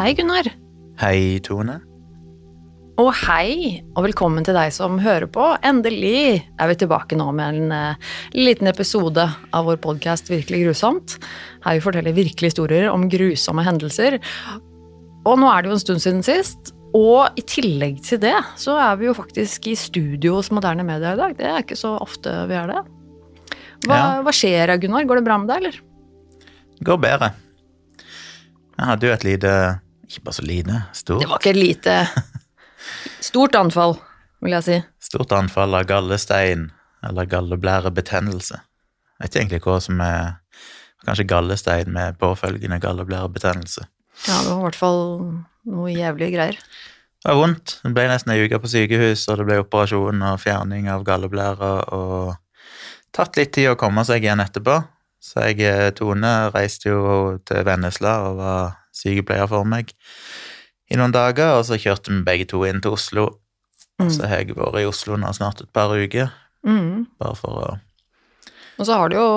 Hei, Gunnar. Hei, Tone. Og hei, og velkommen til deg som hører på. Endelig er vi tilbake nå med en uh, liten episode av vår podkast Virkelig grusomt. Her vi forteller virkelige historier om grusomme hendelser. Og nå er det jo en stund siden sist. Og i tillegg til det så er vi jo faktisk i studio hos Moderne Media i dag. Det er ikke så ofte vi er det. Hva, Ja. hva skjer, Gunnar? Går det bra med deg, eller? Det går bedre. Jeg hadde jo et lite Ikke bare så lite, stort, Det var ikke et lite Stort anfall, vil jeg si. stort anfall av gallestein eller galleblærebetennelse. Jeg vet ikke egentlig hva som er Kanskje gallestein med påfølgende galleblærebetennelse. Ja, det var i hvert fall noe jævlige greier. Det var vondt. Det ble nesten ei uke på sykehus, og det ble operasjon og fjerning av galleblæra, og tatt litt tid å komme seg igjen etterpå. Så jeg, eh, Tone, reiste jo til Vennesla og var sykepleier for meg i noen dager, og så kjørte vi begge to inn til Oslo. Mm. Så har jeg vært i Oslo nå snart et par uker, Mm. bare for å Og så har det jo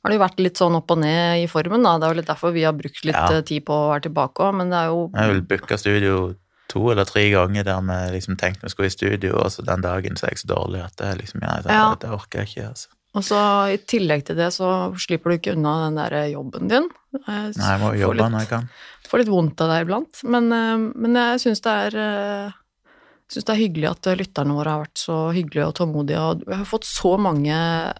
har det jo vært litt sånn opp og ned i formen, da. Det er jo litt derfor vi har brukt litt Ja. eh, tid på å være tilbake òg, men det er jo Jeg har booke studio to eller tre ganger der vi liksom tenkte vi skulle i studio, og så den dagen så er jeg så dårlig at det liksom, ja, det, Ja. det orker jeg ikke. altså. Og så i tillegg til det så slipper du ikke unna den der jobben din. Jeg Nei, jeg må jobbe når jeg kan. får litt vondt av deg iblant. Men, eh, men jeg syns det eh, det er hyggelig at lytterne våre har vært så hyggelige og tålmodige. Og vi har fått så mange,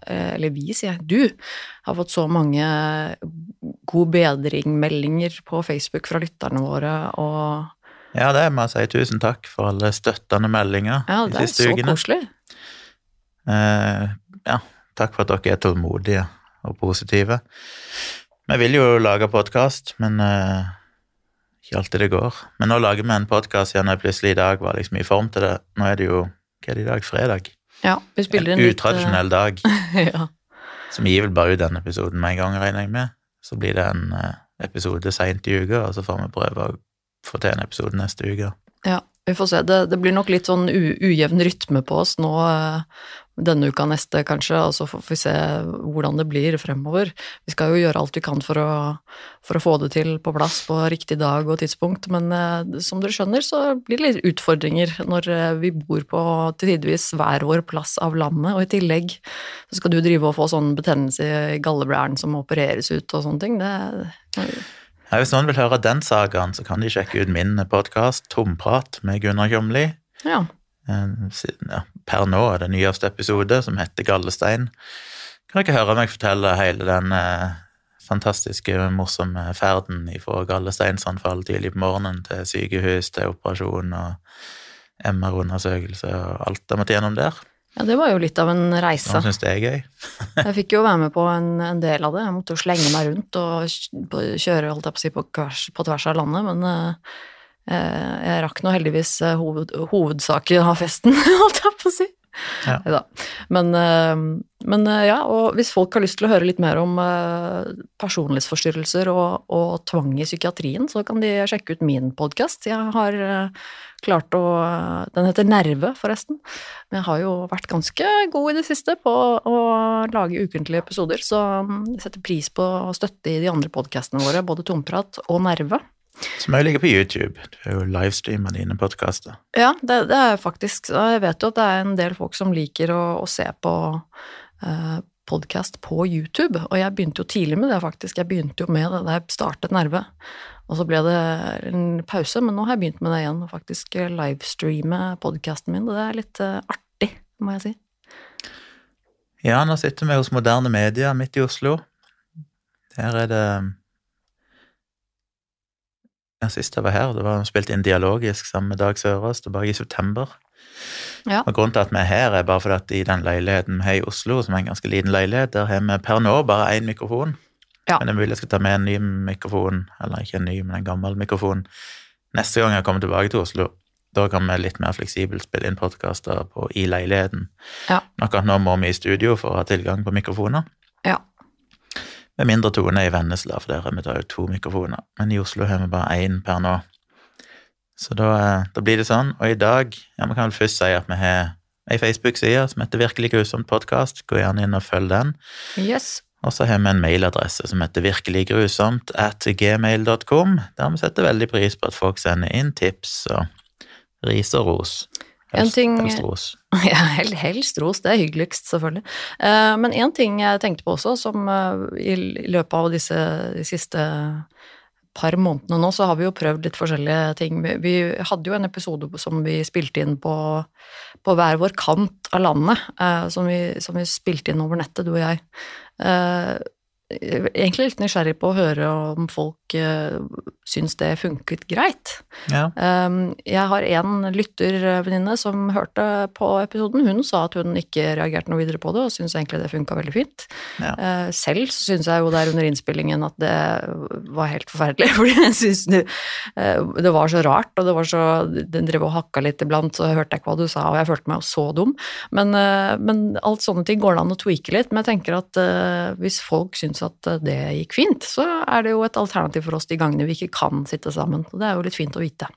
eh, eller vi, sier jeg, du, har fått så mange god bedring-meldinger på Facebook fra lytterne våre. Og Ja, det må jeg si. Tusen takk for alle støttende meldinger ja, de det er så ukene. koselig. Eh, ja, takk for at dere er tålmodige og positive. Vi vil jo lage podkast, men uh, ikke alltid det går. Men nå lager vi en podkast igjen, og plutselig i dag var liksom i form til det. Nå er det jo Hva er det i dag? Fredag? Ja, vi spiller En en litt, utradisjonell dag. eh, ja. Så vi gir vel bare ut den episoden med en gang, regner jeg med. Så blir det en uh, episode seint i uka, og så får vi prøve å få til en episode neste uke. Ja, vi får se. Det, det blir nok litt sånn ujevn rytme på oss nå eh, denne uka, neste kanskje, og så får vi se hvordan det blir fremover. Vi skal jo gjøre alt vi kan for å, for å få det til på plass på riktig dag og tidspunkt, men eh, som dere skjønner, så blir det litt utfordringer når eh, vi bor på til tidvis hver vår plass av landet, og i tillegg så skal du drive og få sånn betennelse i galleblæren som opereres ut og sånne ting. Det, Ja, hvis noen vil høre den sagaen, så kan de sjekke ut min podkast Tomprat med Gunnar Kjomli. ja. Eh, siden- Ja, per nå er det nyeste episode, som heter Gallestein. Kan dere høre meg fortelle hele den eh, fantastiske, morsomme ferden fra gallesteinsanfall tidlig på morgenen til sykehus, til operasjon og MR-undersøkelse og alt jeg måtte gjennom der. ja, det var jo litt av en reise. Nå syns det er gøy. Jeg fikk jo være med på en, en del av det. Jeg måtte jo slenge meg rundt og kjøre holdt jeg på, å si, på, på tvers av landet, men eh, jeg rakk nå heldigvis eh, hoved, hovedsaken av festen, holdt jeg på å si. Ja. Men, eh, men eh, ja, og hvis folk har lyst til å høre litt mer om eh, personlighetsforstyrrelser og, og tvang i psykiatrien, så kan de sjekke ut min podkast. Jeg har eh, klart å Den heter Nerve, forresten. Men jeg har jo vært ganske god i det siste på å lage ukentlige episoder, så mm, jeg setter pris på støtte i de andre podkastene våre, både Tomprat og Nerve. Som òg ligger på YouTube. Du har jo livestreama dine podkaster. Ja, det, det er faktisk så Jeg vet jo at det er en del folk som liker å, å se på eh, podkast på YouTube, og jeg begynte jo tidlig med det, faktisk. Jeg begynte jo med det da jeg startet Nerve. Og så ble det en pause, men nå har jeg begynt med det igjen, og faktisk livestreame podkasten min, det er litt eh, artig, må jeg si. Ja, nå sitter vi hos Moderne Media midt i Oslo. Der er det Sist jeg var her, det var spilt inn dialogisk sammen med Dag Sørås tilbake i september. Ja. Og Grunnen til at vi er her, er bare fordi at i den leiligheten vi har i Oslo, som er en ganske liten leilighet, der har vi per nå bare én mikrofon. Ja. Men det er mulig jeg skal ta med en ny mikrofon, eller ikke en ny, men en gammel mikrofon, neste gang jeg kommer tilbake til Oslo. Da kan vi litt mer fleksibelt spille inn podkaster i leiligheten. Ja. Akkurat nå må vi i studio for å ha tilgang på mikrofoner. Ja. Med mindre Tone i Vennesla, for der har vi jo to mikrofoner. Men i Oslo har vi bare én per nå. Så da, eh, da blir det sånn. Og i dag ja, Vi kan vel først si at vi har ei Facebook-side som heter Virkelig grusomt podkast. Gå gjerne inn og følg den. Yes. Og så har vi en mailadresse som heter virkeliggrusomt at gmail.com, der vi setter veldig pris på at folk sender inn tips og ris og ros. En Helst, ting- helst ros. Ja, hel- helst ros, det er hyggeligst, selvfølgelig. Uh, Men én ting jeg tenkte på også, som uh, i løpet av disse de siste par månedene nå, så har vi jo prøvd litt forskjellige ting. Vi, vi hadde jo en episode som vi spilte inn på, på hver vår kant av landet, uh, som, vi, som vi spilte inn over nettet, du og jeg. Egentlig litt nysgjerrig på å høre om folk syns det funket greit. Ja. Um, Jeg har en lyttervenninne som hørte på episoden. Hun sa at hun ikke reagerte noe videre på det, og syns egentlig det funka veldig fint. Ja. Eh, Selv så syns jeg jo der under innspillingen at det var helt forferdelig, fordi jeg syns det, eh, det var så rart, og det var så Den drev og hakka litt iblant, så hørte jeg ikke hva du sa, og jeg følte meg jo så dum. Men, eh, men alt sånne ting går det an å tweake litt. Men jeg tenker at eh, hvis folk syns at det gikk fint, så er det jo et alternativ for oss de gangene vi ikke kan sitte sammen. Og det er jo litt fint å vite.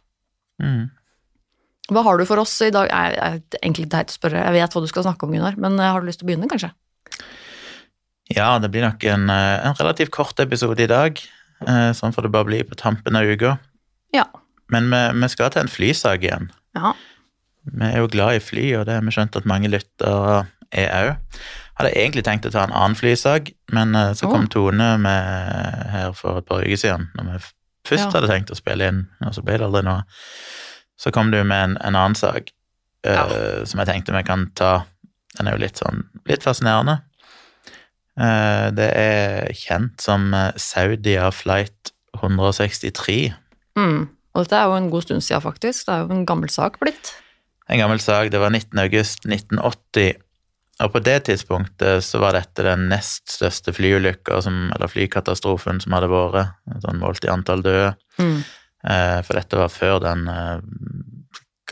Mm. Hva har du for oss i dag? Jeg er egentlig teit å spørre, jeg vet hva du skal snakke om, Gunnar, men eh, har du lyst til å begynne, kanskje? Ja, det blir nok en, eh, en relativt kort episode i dag. eh, Sånn får det bare bli på tampen av uka. Ja. Men vi, vi skal til en flysak igjen. Ja. Vi er jo glad i fly, og det har vi skjønt at mange lyttere er òg. Hadde egentlig tenkt å ta en annen flysak, men uh, så kom. Tone med her for et par uker siden, når vi først Ja. hadde tenkt å spille inn, og så ble det aldri noe. Så kom du med en, en annen sak uh, Ja. som jeg tenkte vi kan ta. Den er jo litt sånn litt fascinerende. Uh, det er kjent som Saudia Flight 163. Mm. Og dette er jo en god stund siden, faktisk. Det er jo en gammel sak blitt. En gammel sak, det var 19. august 1980, og på det tidspunktet så var dette den nest største flyulykka, eller flykatastrofen som hadde vært, sånn målt i antall døde. Mm. Eh, for dette var før den eh,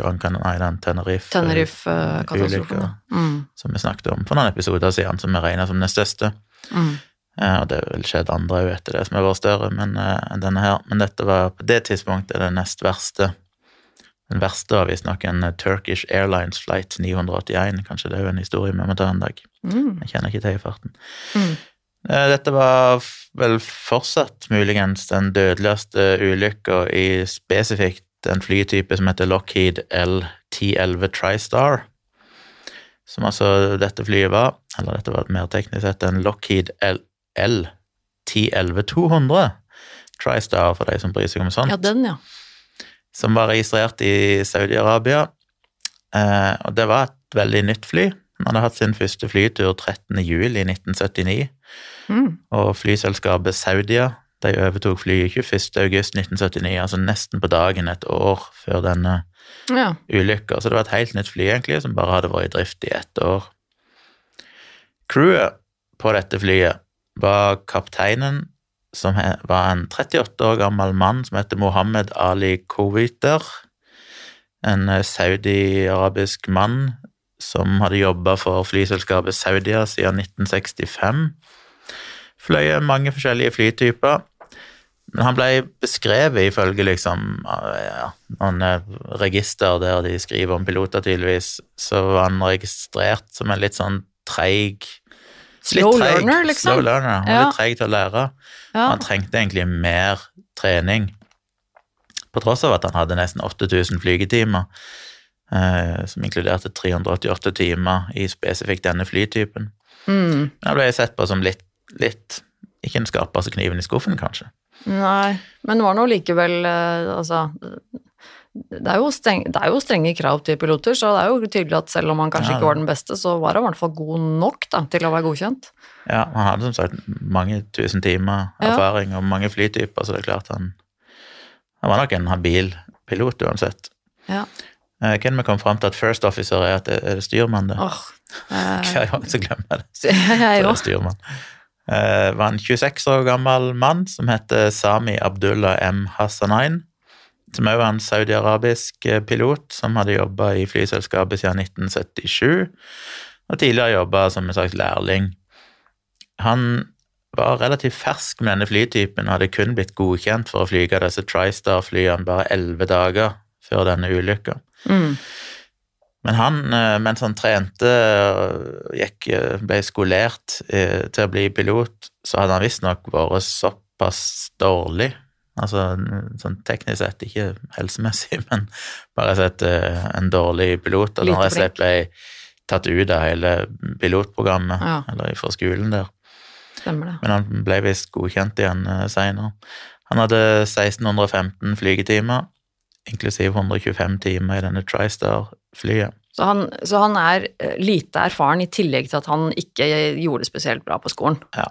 nei, den Tenerife, Tenerife-katastrofen. Mm. som vi snakket om for noen episoder siden, som vi regna som den største. Mm. Eh, og det har vel skjedd andre òg etter det som har vært større men, eh, enn denne her. Men dette var på det tidspunktet det nest verste. Den verste var visstnok en eh, Turkish Airlines flight 981. Kanskje det er jo en historie vi må ta en dag. Mm. Jeg kjenner ikke til i farten. Mm. Eh, Dette var vel fortsatt muligens den dødeligste ulykka i spesifikt en flytype som heter Lockheed L1011 TriStar. Som altså dette flyet var, eller dette var mer teknisk sett en Lockheed L- L1011-200 TriStar, for de som bryr seg om sånt Ja, den, ja. Som var registrert i Saudi-Arabia. Eh, og det var et veldig nytt fly. Han hadde hatt sin første flytur 13. juli 1979, Mm. og flyselskapet Saudia de overtok flyet 21. august 1979, altså nesten på dagen et år før denne ja. ulykka. Så det var et helt nytt fly, egentlig, som bare hadde vært i drift i ett år. Crewet på dette flyet var kapteinen, som var en 38 år gammel mann som heter Mohammed Ali Kowiter. En eh, saudi-arabisk mann som hadde jobba for flyselskapet Saudia siden 1965. Fløy mange forskjellige flytyper. Men han ble beskrevet ifølge liksom ja, noen eh, register der de skriver om piloter, tydeligvis, så var han registrert som en litt sånn treig Slow treig, learner, liksom. Slow learner. Han var Ja. litt treig til å lære. ja. Han trengte egentlig mer trening, på tross av at han hadde nesten 8000 flygetimer, eh, som inkluderte 388 timer i spesifikt denne flytypen. Mm. Han ble sett på som litt, litt ikke den skarpeste kniven i skuffen, kanskje. Nei, men det var nå likevel eh, Altså det er, jo streng, det er jo strenge krav til piloter, så det er jo tydelig at selv om han kanskje Ja, ikke var den beste, så var han i hvert fall god nok da, til å være godkjent. Ja, han hadde som sagt mange tusen timer Ja. erfaring og mange flytyper, så det er klart han Han var nok en habil pilot uansett. Ja. Eh, Hvem vi kom fram til at first officer er at det er det styrmann, det. Oh, eh, Hver gang så glemmer jeg det. Så det er styrmann. Eh, var en 26 år gammel mann som heter Sami Abdullah M. Hassanain. Som òg var en saudi-arabisk eh, pilot som hadde jobba i flyselskapet siden 1977. Og tidligere jobba som en slags lærling. Han var relativt fersk med denne flytypen og hadde kun blitt godkjent for å flyge disse TriStar-flyene bare elleve dager før denne ulykka. Mm. Men han, eh, mens han trente og gikk, eh, ble skolert til å bli pilot, så hadde han visstnok vært såpass dårlig, altså sånn teknisk sett, ikke helsemessig, men bare sett uh, en dårlig pilot, Og når jeg slett ble tatt ut av hele pilotprogrammet, Ja. eller fra skolen der. Stemmer det. Men han ble visst godkjent igjen uh, seinere. Han hadde 1615 flygetimer, inklusiv 125 timer i denne TriStar-flyet. Så han, så han er eh, lite erfaren, i tillegg til at han ikke gjorde det spesielt bra på skolen. Ja.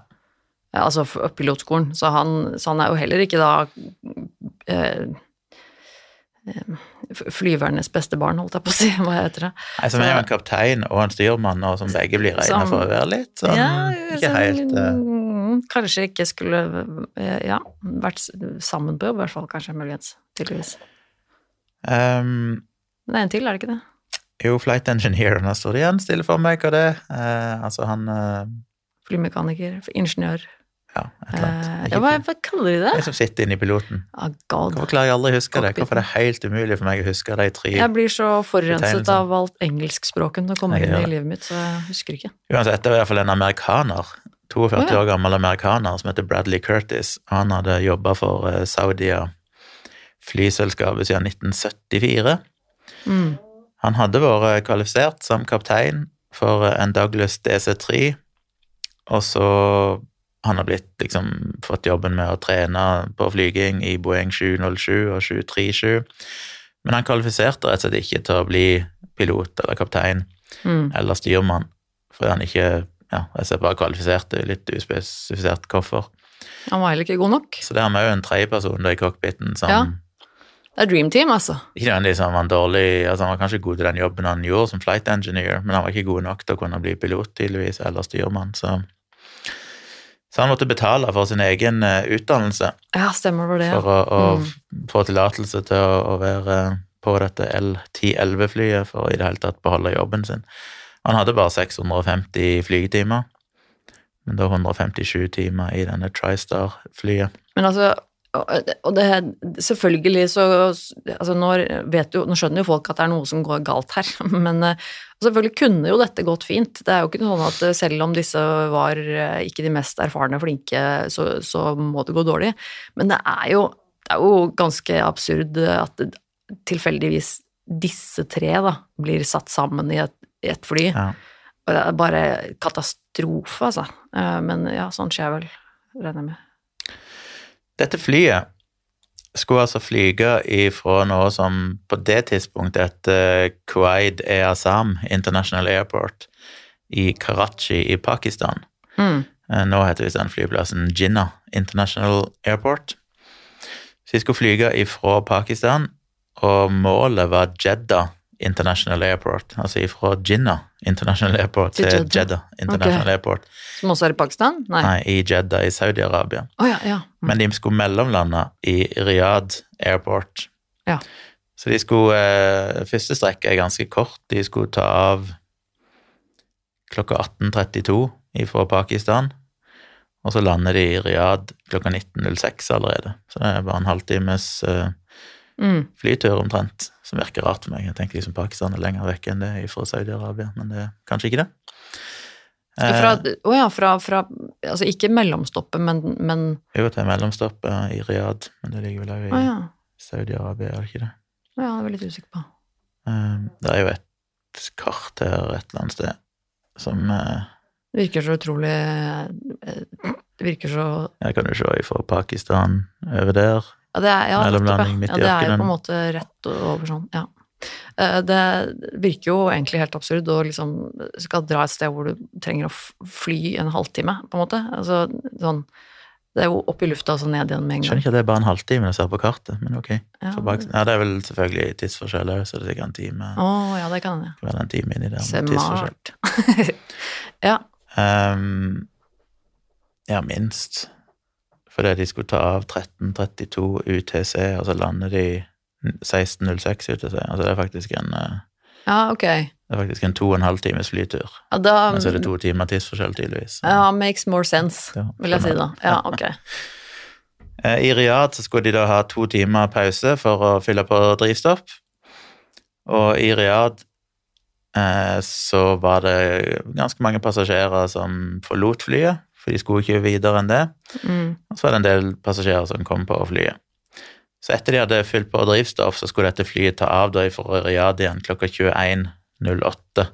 Altså pilotskolen. Så han, så han er jo heller ikke da eh, eh, flyvernes beste barn, holdt jeg på å si. Hva heter det? Nei, Som er jo en kaptein og en styrmann, og som begge blir regna for å være litt sånn Ikke så- helt mm, Kanskje ikke skulle eh, Ja, vært sammen på jobb, i hvert fall. Kanskje, muligens. Tydeligvis. Um, Men det er en til, er det ikke det? Jo, flight engineer, nå står det igjen stille for meg hva det er. Uh, altså han uh... Flymekaniker, ingeniør Ja, et eller annet. eh, hva, hva kaller de det? De som sitter inne i piloten. Oh, God. Hvorfor klarer jeg aldri å huske det? Hvorfor er det helt umulig for meg å huske de tre? Jeg blir så forurenset av alt engelskspråken som kommer inn i livet mitt, så jeg husker ikke. Uansett, det var i hvert fall en amerikaner. 42 oh, ja. år gammel amerikaner som heter Bradley Curtis. Han hadde jobba for eh, Saudia flyselskapet siden 1974. Mm. Han hadde vært kvalifisert som kaptein for eh, en Douglas DC-3, og så han har blitt liksom fått jobben med å trene på flyging i Boeing 707 og 737, men han kvalifiserte rett og slett ikke til å bli pilot eller kaptein Mm. eller styrmann, fordi han ikke ja, jeg ser bare kvalifiserte, litt uspesifisert hvorfor. Han var heller ikke god nok. Så det har vi jo en tredjeperson i cockpiten som Ja. Det er dream team, altså. Ikke nødvendigvis han var dårlig, altså han var kanskje god til den jobben han gjorde som flight engineer, men han var ikke god nok til å kunne bli pilot, tydeligvis, eller styrmann, så Så han måtte betale for sin egen eh, utdannelse Ja, stemmer det for å, å Mm. få tillatelse til å, å være på dette L1011-flyet for å i det hele tatt beholde jobben sin. Han hadde bare 650 flygetimer, men da 157 timer i denne TriStar-flyet. Men altså, og det, selvfølgelig så altså nå, vet jo, nå skjønner jo folk at det er noe som går galt her, men eh, selvfølgelig kunne jo dette gått fint. Det er jo ikke sånn at eh, selv om disse var eh, ikke de mest erfarne flinke, så, så må det gå dårlig. Men det er jo, det er jo ganske absurd at det, tilfeldigvis disse tre da, blir satt sammen i et, i et fly. Ja. Og det er bare katastrofe, altså. Men ja, sånn skjer vel, regner jeg med. Dette flyet skulle altså flyge ifra noe som på det tidspunktet het Kuwait e Azam International Airport i Karachi i Pakistan. Mm. Eh, Nå heter visst den flyplassen Jinnah International Airport. Så de skulle flyge ifra Pakistan, og målet var Jeddah International Airport. Altså ifra Jinnah International Airport Til til Jeddah. Jeddah International Airport. Som også er i Pakistan? Nei. Nei, i Jeddah i Saudi-Arabia. Oh, ja, ja. Mm. Men de skulle mellomlande i Riyadh Airport. Ja. Så de skulle eh, Første strekket er ganske kort. De skulle ta av klokka 18.32 fra Pakistan. Og så lander de i Riyadh klokka 19.06 allerede. Så det er bare en halvtimes eh, Mm. flytur omtrent. Som virker rart for meg. Jeg tenker liksom Pakistan er lenger vekk enn det fra Saudi-Arabia, men det er kanskje ikke det. Fra, å ja, fra, fra Altså ikke mellomstoppet, men, men jo, er mellomstoppet i Riyadh, men det ligger vel òg i oh ja. Saudi-Arabia, er det ikke det? Oh ja, det er jeg litt usikker på. Eh, Det er jo et kart her et eller annet sted som eh, Det virker så utrolig Det virker så Jeg kan jo se fra Pakistan over der. Ja, det er, ja, nettopp, ja. ja, det er jo på en måte rett over sånn, ja. Eh, Det virker jo egentlig helt absurd å liksom skal dra et sted hvor du trenger å fly en halvtime, på en måte. Altså sånn Det er jo opp i lufta og så ned igjen med en Skjønner ikke at det er bare en halvtime når jeg ser på kartet, men ok. Ja, bak, ja, det er vel selvfølgelig tidsforskjell òg, så det er sikkert en time. Å ja, det kan jeg. Det kan være en time inni der med tidsforskjell. Ja. Um, ja, minst. Fordi de skulle ta av 13.32 UTC, og så lander de 16.06 UTC. Altså det er faktisk en eh, ja, ok. det er faktisk en to og en halv times flytur. Ja, da Men så er det to timer tidsforskjell, tydeligvis. Så- Ja, makes more sense, Ja, vil jeg si da. Ja, ok. Eh, I Riyadh så skulle de da ha to timer pause for å fylle på drivstoff. Og i Riyadh eh, så var det ganske mange passasjerer som forlot flyet, for de skulle ikke videre enn det. Mm. Og så var det en del passasjerer som kom på flyet. Så etter de hadde fylt på drivstoff, så skulle dette flyet ta av da fra Riyadh igjen klokka 21.08.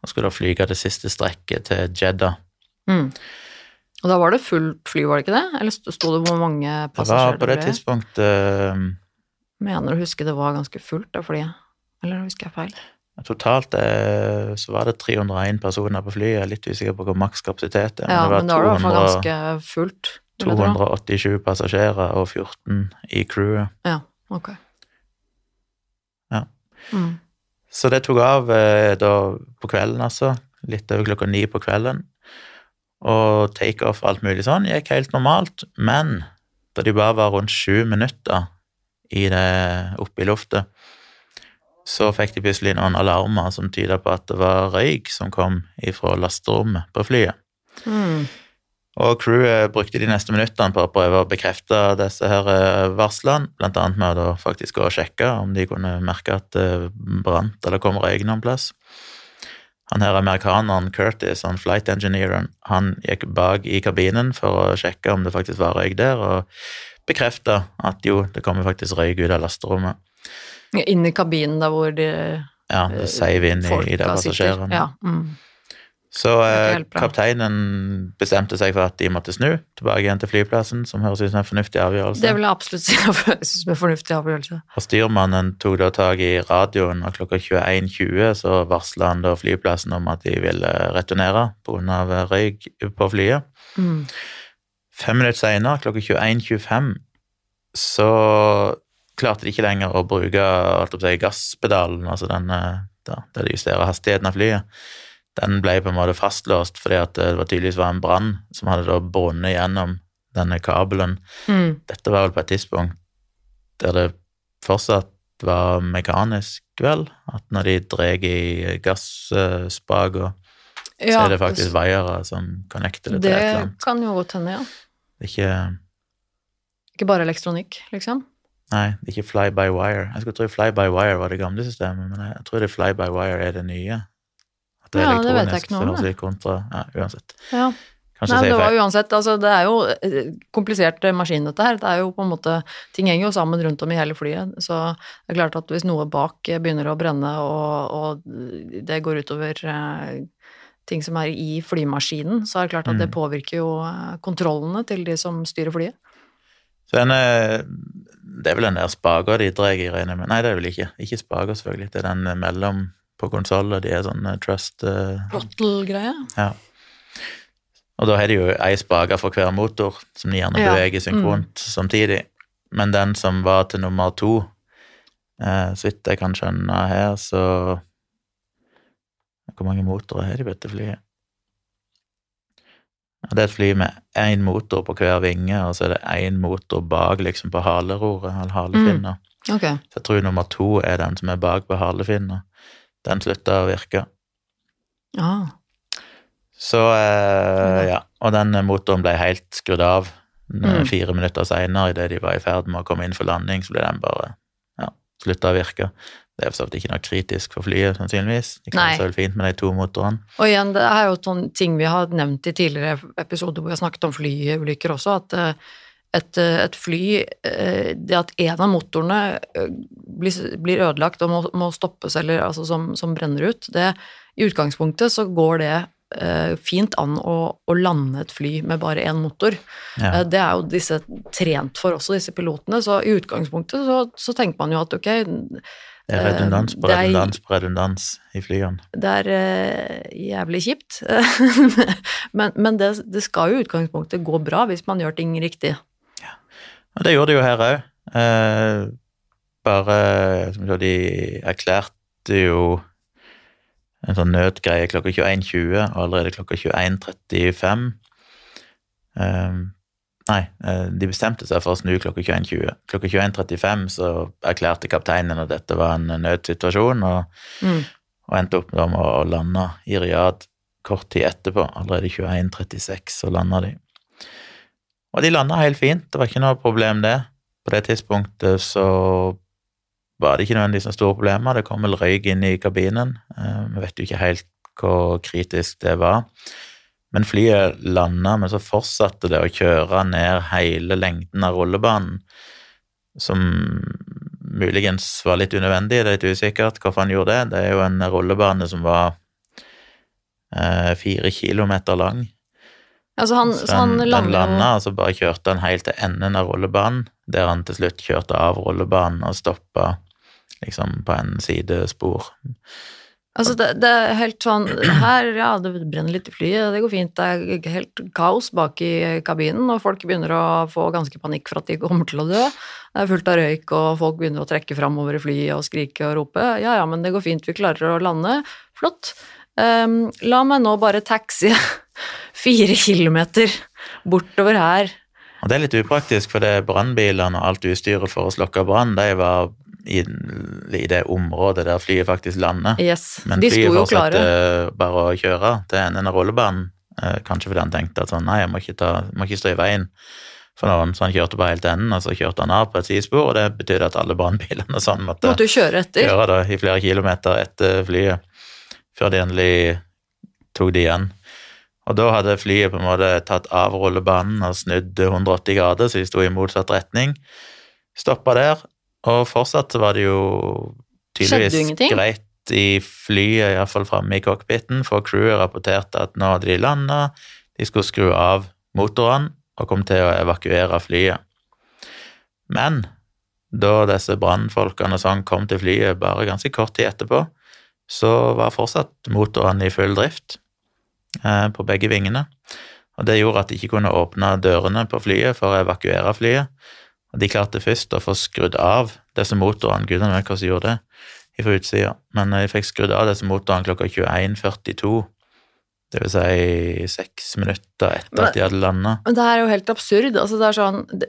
Og skulle da flyge det siste strekket til Jeddah. Mm. Og da var det fullt fly, var det ikke det? Eller sto det hvor mange passasjerer? Det var på det tidspunktet Mener Mener å huske det var ganske fullt, det flyet. Eller husker jeg feil? Totalt eh, så var det 301 personer på flyet. Jeg er litt usikker på hvor makskapasitet er. Ja, men det var det var hvert fall 200 ganske fullt. vil 287 passasjerer og 14 i crewet. Ja, ok. Ja. Mm. Så det tok av eh, da på kvelden, altså. Litt over klokka ni på kvelden. Og takeoff og alt mulig sånn gikk helt normalt. Men da de bare var rundt sju minutter i det, oppe i luftet, så fikk de plutselig noen alarmer som tyda på at det var røyk som kom ifra lasterommet på flyet. Mm. Og crewet brukte de neste minuttene på å prøve å bekrefte disse her eh, varslene, annet med å faktisk gå og sjekke om de kunne merke at det brant eller kom røyk noen plass. Han her amerikaneren Curtis, han flight engineeren, han gikk bak i kabinen for å sjekke om det faktisk var røyk der, og bekrefta at jo, det kommer faktisk røyk ut av lasterommet. Inn i kabinen der hvor de Ja, det seiv inn i, i de passasjerene. Ja. Mm. Så eh, kapteinen bestemte seg for at de måtte snu tilbake igjen til flyplassen, som høres ut som en fornuftig avgjørelse. Det vil jeg absolutt si høres ut som en fornuftig avgjørelse. Og styrmannen tok da tak i radioen, og klokka 21.20 så varsla han da flyplassen om at de ville returnere pga. røyk på flyet. Mm. Fem minutter senere, klokka 21.25, så klarte de ikke lenger å bruke si, gasspedalen, altså den eh, da, der de justerer hastigheten av flyet. Den ble på en måte fastlåst fordi at det var tydeligvis var en brann som hadde da brunnet gjennom denne kabelen. Mm. Dette var vel på et tidspunkt der det fortsatt var mekanisk, vel? At når de drar i gassspak, så er det faktisk vaiere som connecter det til et eller annet. kan jo godt hende, ja. Ikke Ikke bare elektronikk, liksom. Nei, det er ikke fly by wire. Jeg skulle tro fly by wire var det gamle systemet, men jeg tror det fly by wire er det nye. At det er Ja, det vet jeg ikke noe om, Det. kontra Ja, uansett. Ja. Kanskje Nei, det var uansett, altså det er jo eh, komplisert maskin dette her. Det er jo på en måte, ting henger jo sammen rundt om i hele flyet. Så det er klart at hvis noe bak eh, begynner å brenne og, og det går utover eh, ting som er i flymaskinen, så er det klart at det Mm. påvirker jo kontrollene til de som styrer flyet. Så er, det er vel den der spaga de drar i, regner med. Nei, det er vel ikke. Ikke spaga, selvfølgelig. Det er den mellom på konsollet. De er sånn eh, trust eh, Throttle-greie. Ja. Og da har de jo ei spake for hver motor, som de gjerne Ja, beveger synkront samtidig. Men den som var til nummer to, eh, så vidt jeg kan skjønne her, så Hvor mange motorer har de på dette flyet? Det er et fly med én motor på hver vinge, og så er det én motor bak liksom på haleroret, eller halefinna. Ok. Så jeg tror nummer to er den som er bak på halefinna. Den slutta å virke. Ah. Så eh, ja, og den motoren ble helt skrudd av Mm. fire minutter seinere, idet de var i ferd med å komme inn for landing, så ble den bare ja, slutta å virke. Det er for så vidt ikke noe kritisk for flyet, sannsynligvis. De kan seg vel fint med de to motorene. Og igjen, det er jo sånn ting vi har nevnt i tidligere episoder hvor vi har snakket om flyulykker også, at eh, et, eh, et fly eh, Det at en av motorene blir, blir ødelagt og må, må stoppes, eller altså som, som brenner ut, det I utgangspunktet så går det eh, fint an å, å lande et fly med bare én motor. Ja. Eh, Det er jo disse trent for også, disse pilotene, så i utgangspunktet så, så tenker man jo at ok, Det er redundans på redundans på redundans i flyene. det er eh, jævlig kjipt. men men det, det skal jo i utgangspunktet gå bra hvis man gjør ting riktig. Ja. Og det gjorde de jo her òg. Eh, bare som De erklærte jo en sånn nødgreie klokka 21.20, og allerede klokka 21.35 eh, Nei, eh, de bestemte seg for å snu klokka 21.20. Klokka 21.35 så erklærte kapteinen at dette var en nødsituasjon, og, Mm. og endte opp med å lande i Riyadh kort tid etterpå. Allerede 21.36 så landa de. Og de landa helt fint, det var ikke noe problem det. På det tidspunktet så var det ikke nødvendigvis noen store problemer. Det kom vel røyk inn i kabinen. Eh, Vi vet jo ikke helt hvor kritisk det var. Men flyet landa, men så fortsatte det å kjøre ned hele lengden av rullebanen, som muligens var litt unødvendig, det er litt usikkert hvorfor han gjorde det. Det er jo en rullebane som var eh, fire kilometer lang. Altså han, Så så han den landa, og så bare kjørte han helt til enden av rullebanen, der han til slutt kjørte av rullebanen og stoppa liksom på en sidespor. Altså det, det er helt sånn Her, ja, det brenner litt i flyet, det går fint. Det er helt kaos bak i kabinen, og folk begynner å få ganske panikk for at de kommer til å dø. Det er fullt av røyk, og folk begynner å trekke framover i flyet og skrike og rope. Ja, ja, men det går fint, vi klarer å lande. Flott. Um, la meg nå bare taxi fire kilometer bortover her. Og det er litt upraktisk, for det er brannbilene og alt utstyret for å slokke brann, de var i, i det området der flyet faktisk lander. Yes, Men flyet fortsatte bare å kjøre til enden av rullebanen. Eh, kanskje fordi han tenkte at sånn, nei, jeg må ikke, ta, må ikke stå i veien for noen, så han kjørte bare helt enden, og så kjørte han av på et sidespor, og det betydde at alle brannbilene sånn måtte måtte kjøre etter. kjøre da, i flere kilometer etter flyet, før de endelig tok det igjen. Og da hadde flyet på en måte tatt av rullebanen og snudd 180 grader, så de sto i motsatt retning. Stoppa der, og fortsatt var det jo tydeligvis greit i flyet, iallfall framme i cockpiten, for crewet rapporterte at nå hadde de landa, de skulle skru av motorene og kom til å evakuere flyet. Men da disse brannfolkene sånn kom til flyet bare ganske kort tid etterpå, så var fortsatt motorene i full drift eh, på begge vingene. Og det gjorde at de ikke kunne åpne dørene på flyet for å evakuere flyet. Og de klarte først å få skrudd av disse motorene, gudene vet hvordan de gjorde det, fra utsida, men de fikk skrudd av disse motorene klokka 21.42. Det vil si seks minutter etter at de hadde landa. Men det her er jo helt absurd. Altså det sånn, det,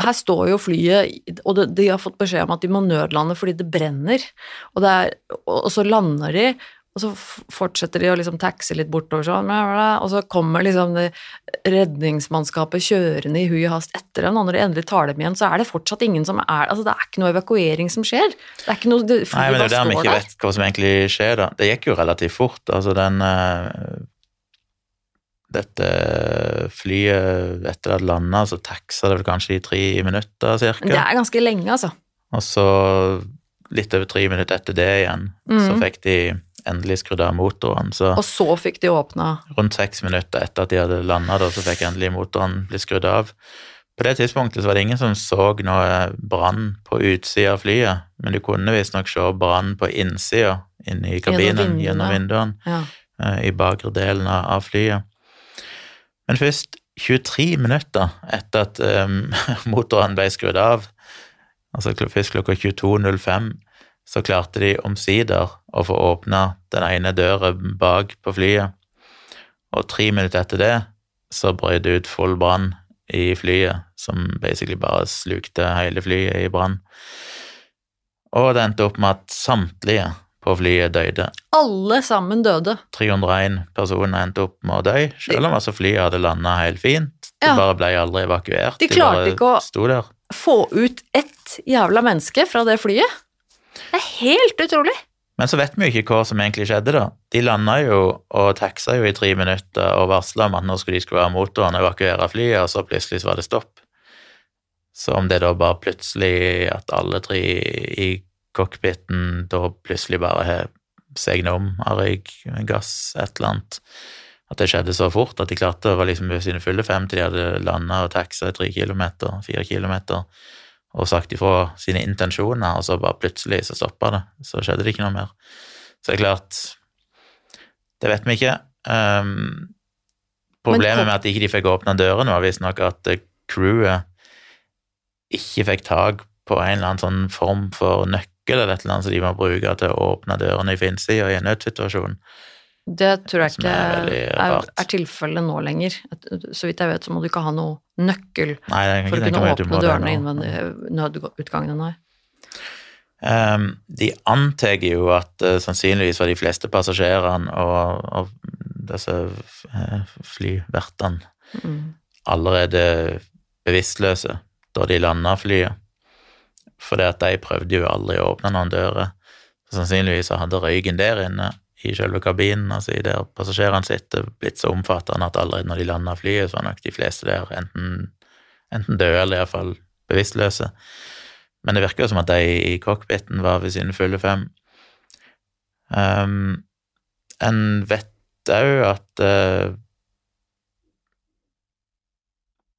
her står jo flyet, og det, de har fått beskjed om at de må nødlande fordi det brenner. Og, det er, og, og så lander de, og så fortsetter de å liksom taxe litt bortover sånn, og så kommer liksom det redningsmannskapet kjørende i hui og hast etter dem, og når de endelig tar dem igjen, så er det fortsatt ingen som er Altså, det er ikke noe evakuering som skjer. Det er ikke noe det, Nei, men det er der vi ikke der. vet hva som egentlig skjer, da. Det gikk jo relativt fort. Altså, den eh, Dette flyet, etter det hadde landa, så taxa det vel kanskje i tre minutter, Men det er ganske lenge, altså. Og så, litt over tre minutter etter det igjen, så Mhm. fikk de endelig skrudd av motoren. Så Og så fikk de åpna rundt seks minutter etter at de hadde landa, så fikk endelig motoren bli skrudd av. På det tidspunktet så var det ingen som så noe brann på utsida av flyet, men du kunne visstnok se brann på innsida inne i kabinen gjennom vinduene ja. eh, i bakre delen av av flyet. Men først 23 minutter etter at um, motoren ble skrudd av, altså først klokka 22.05, så klarte de omsider å få åpna den ene døra bak på flyet. Og tre minutter etter det så brøt det ut full brann i flyet, som basically bare slukte hele flyet i brann. Og det endte opp med at samtlige på flyet døde. Alle sammen døde. 301 personer endte opp med å dø, selv om altså flyet hadde landa helt fint. Ja. bare ble aldri evakuert. De klarte bare ikke å-. Få ut ett jævla menneske fra det flyet. Det er helt utrolig. Men så vet vi jo ikke hva som egentlig skjedde, da. De landa jo og taxa jo i tre minutter og varsla om at nå skulle de skru av motoren og evakuere flyet, og så plutselig så var det stopp. Så om det da bare plutselig at alle tre i cockpiten da plutselig bare har segna om av røyk, gass, et eller annet At det skjedde så fort at de klarte å være liksom ved sine fulle fem til de hadde landa og taxa tre kilometer, fire kilometer, og sagt ifra sine intensjoner, og så bare plutselig så stoppa det. Så skjedde det ikke noe mer. Så det er klart Det vet vi ikke. Um, problemet med at ikke de fikk åpna dørene, var visstnok at eh, crewet ikke fikk tak på en eller annen sånn form for nøkkel eller et eller annet som de må bruke til å åpne dørene i finnsida i en nødsituasjon. Det tror jeg ikke er er, er, tilfellet nå lenger. Så vidt jeg vet, så må du ikke ha noe nøkkel Nei, for å kunne åpne dørene innvendig nødutgangene. Nei. Um, de antar jo at uh, sannsynligvis var de fleste passasjerene og, og disse uh, flyvertene Mm. allerede bevisstløse da de landa flyet. at de prøvde jo aldri å åpne noen dører. Sannsynligvis hadde røyken der inne i selve kabinen, altså i der passasjerene sitter, blitt så omfattende at allerede når de landa flyet, så var nok de fleste der enten, enten døde eller iallfall bevisstløse. Men det virker jo som at de i cockpiten var ved sine fulle fem. Um, en vet òg at uh,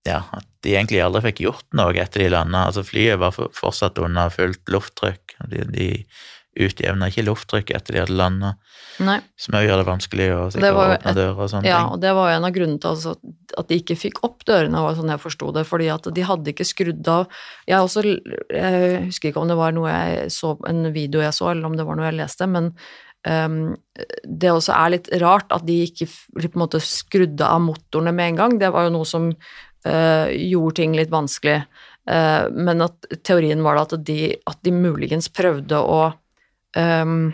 Ja, at de egentlig aldri fikk gjort noe etter de landa. Altså, flyet var fortsatt under fullt lufttrykk. De, de utjevna ikke lufttrykket etter de hadde landa, som òg gjør det vanskelig å sikkert åpne dører og sånne ja, ting. Ja, og det var jo en av grunnene til altså, at de ikke fikk opp dørene, var sånn jeg forsto det, fordi at de hadde ikke skrudd av Jeg også Jeg husker ikke om det var noe jeg så, en video jeg så, eller om det var noe jeg leste, men um, det også er litt rart at de ikke på en måte skrudde av motorene med en gang. Det var jo noe som uh, gjorde ting litt vanskelig. Uh, men at teorien var da at de, at de muligens prøvde å um,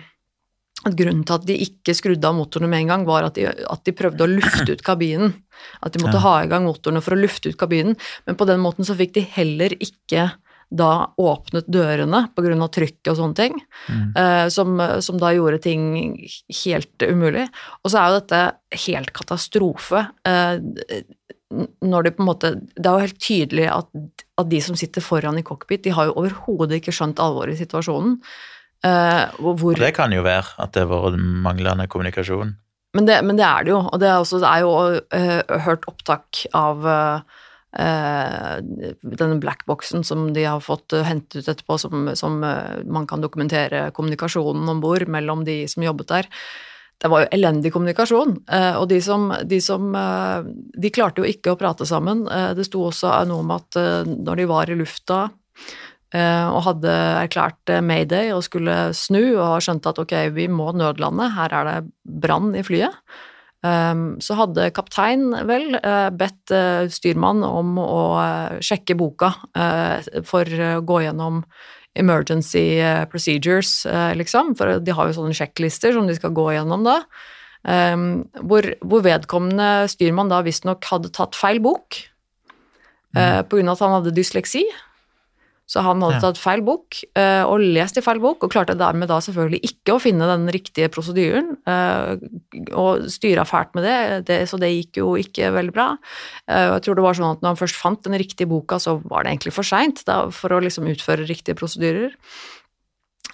at Grunnen til at de ikke skrudde av motorene med en gang, var at de, at de prøvde å lufte ut kabinen. At de måtte ja. ha i gang motorene for å lufte ut kabinen. Men på den måten så fikk de heller ikke da åpnet dørene pga. trykket og sånne ting, mm. uh, som, som, da gjorde ting helt umulig. Og så er jo dette helt katastrofe. Uh, når de på en måte Det er jo helt tydelig at, at de som sitter foran i cockpit, de har jo overhodet ikke skjønt alvoret i situasjonen. Uh, hvor, det kan jo være at det har vært manglende kommunikasjon. Men det, men det, er det jo, og det er, også, det er jo uh, hørt opptak av uh, denne blackboxen som de har fått hentet ut etterpå, som, som man kan dokumentere kommunikasjonen om bord mellom de som jobbet der. Det var jo elendig kommunikasjon, og de som, de som De klarte jo ikke å prate sammen. Det sto også noe om at når de var i lufta og hadde erklært eh, mayday og skulle snu og skjønte at ok, vi må nødlande, her er det brann i flyet. Ehm, så hadde kaptein vel eh, bedt styrmann om å sjekke boka for å gå gjennom emergency procedures, liksom, for de har jo sånne sjekklister som de skal gå gjennom da. Ehm, hvor, hvor vedkommende styrmann da visstnok hadde tatt feil bok mm. på grunn av at han hadde dysleksi. Så han hadde tatt feil bok uh, og lest i feil bok, og klarte dermed da selvfølgelig ikke å finne den riktige prosedyren, uh, og styra fælt med det, det, så det gikk jo ikke veldig bra. Uh, jeg tror det var sånn at når han først fant den riktige boka, så var det egentlig for seint for å liksom utføre riktige prosedyrer.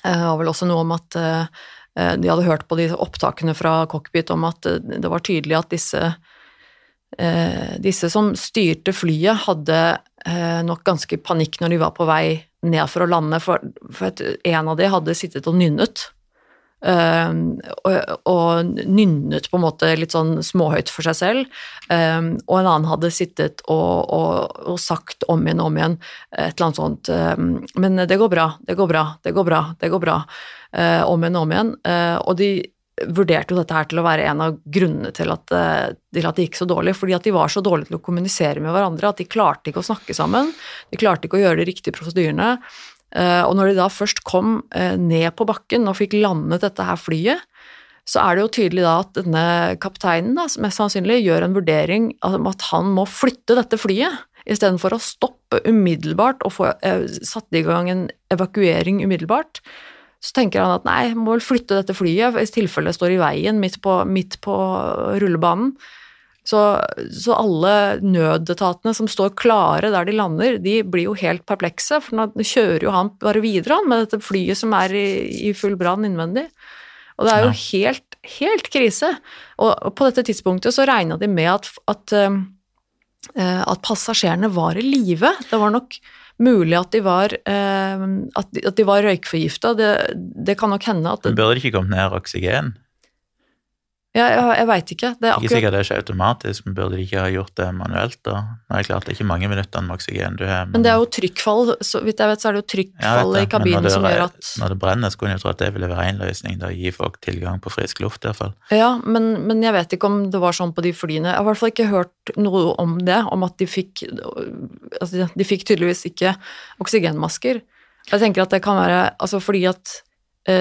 Det var vel også noe om at de hadde hørt på de opptakene fra cockpit om at det var tydelig at disse disse som styrte flyet, hadde Eh, nok ganske panikk når de var på vei ned for å lande, for, for en av de hadde sittet og nynnet. Uh, og, og, nynnet på en måte litt sånn småhøyt for seg selv. Um, og en annen hadde sittet og, og, og, sagt om igjen og om igjen et eller annet sånt um, Men det går bra, det går bra, det går bra, det går bra. Uh, om igjen og om igjen. Uh, og de vurderte jo dette her til å være en av grunnene til at, eh, til at, det gikk så dårlig. Fordi at de var så dårlige til å kommunisere med hverandre at de klarte ikke å snakke sammen. De klarte ikke å gjøre de riktige prosedyrene. Eh, og når de da først kom eh, ned på bakken og fikk landet dette her flyet, så er det jo tydelig da at denne kapteinen da, mest sannsynlig gjør en vurdering om at han må flytte dette flyet. Istedenfor å stoppe umiddelbart og få satt i gang en evakuering umiddelbart så tenker han at nei, må vel flytte dette flyet hvis tilfellet står i veien midt på, midt på rullebanen. Så, så, alle nødetatene som står klare der de lander, de blir jo helt perplekse, for nå kjører jo han bare videre han med dette flyet som er i, i full brann innvendig. Og det er jo helt, helt krise. Og, og, på dette tidspunktet så regna de med at, at, uh, at passasjerene var i live. Det var nok mulig at de var, eh, at de, at de var røykforgifta. Det, det, kan nok hende at det, Burde det ikke kommet ned oksygen? Ja, jeg, jeg veit ikke. Det er akkurat... Ikke sikkert det skjer automatisk, men burde de ikke ha gjort det manuelt? da? Nei, er klart det er ikke mange minutter med oksygen du har. Men... men, det er jo trykkfall, så vidt jeg vet, så er det jo trykkfall i kabinen som gjør at Når det brenner, så kunne jeg tro at det ville være en løsning, da gi folk tilgang på frisk luft i hvert fall. Ja, men, men, jeg vet ikke om det var sånn på de flyene. Jeg har i hvert fall ikke hørt noe om det, om at de fikk Altså, de fikk tydeligvis ikke oksygenmasker. Jeg tenker at det kan være Altså fordi at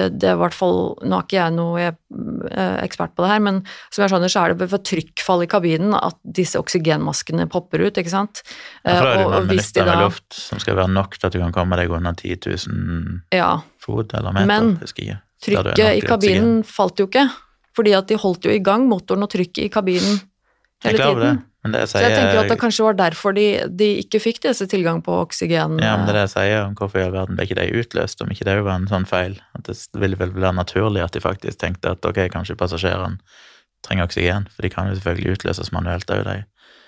det er i hvert fall, Nå er ikke jeg noe eh, ekspert på det her, men som jeg skjønner, så er det for trykkfall i kabinen at disse oksygenmaskene popper ut, ikke sant? Ja, for da er det Eh, og noen minutter med luft som skal være nok til at du kan komme deg under 10 000 Ja. fot eller meter. Men jeg. Det Trykket i kabinen oksygen. falt jo ikke, fordi at de holdt jo i gang motoren og trykket i kabinen hele klar det. tiden. Men det sier, Så jeg tenker at det kanskje var derfor de, de ikke fikk disse tilgang på oksygen. Ja, men det er det jeg sier om hvorfor i all verden ble ikke de utløst, om ikke det var en sånn feil. At det ville vel være naturlig at de faktisk tenkte at ok, kanskje passasjerene trenger oksygen, for de kan jo selvfølgelig utløses manuelt òg, de.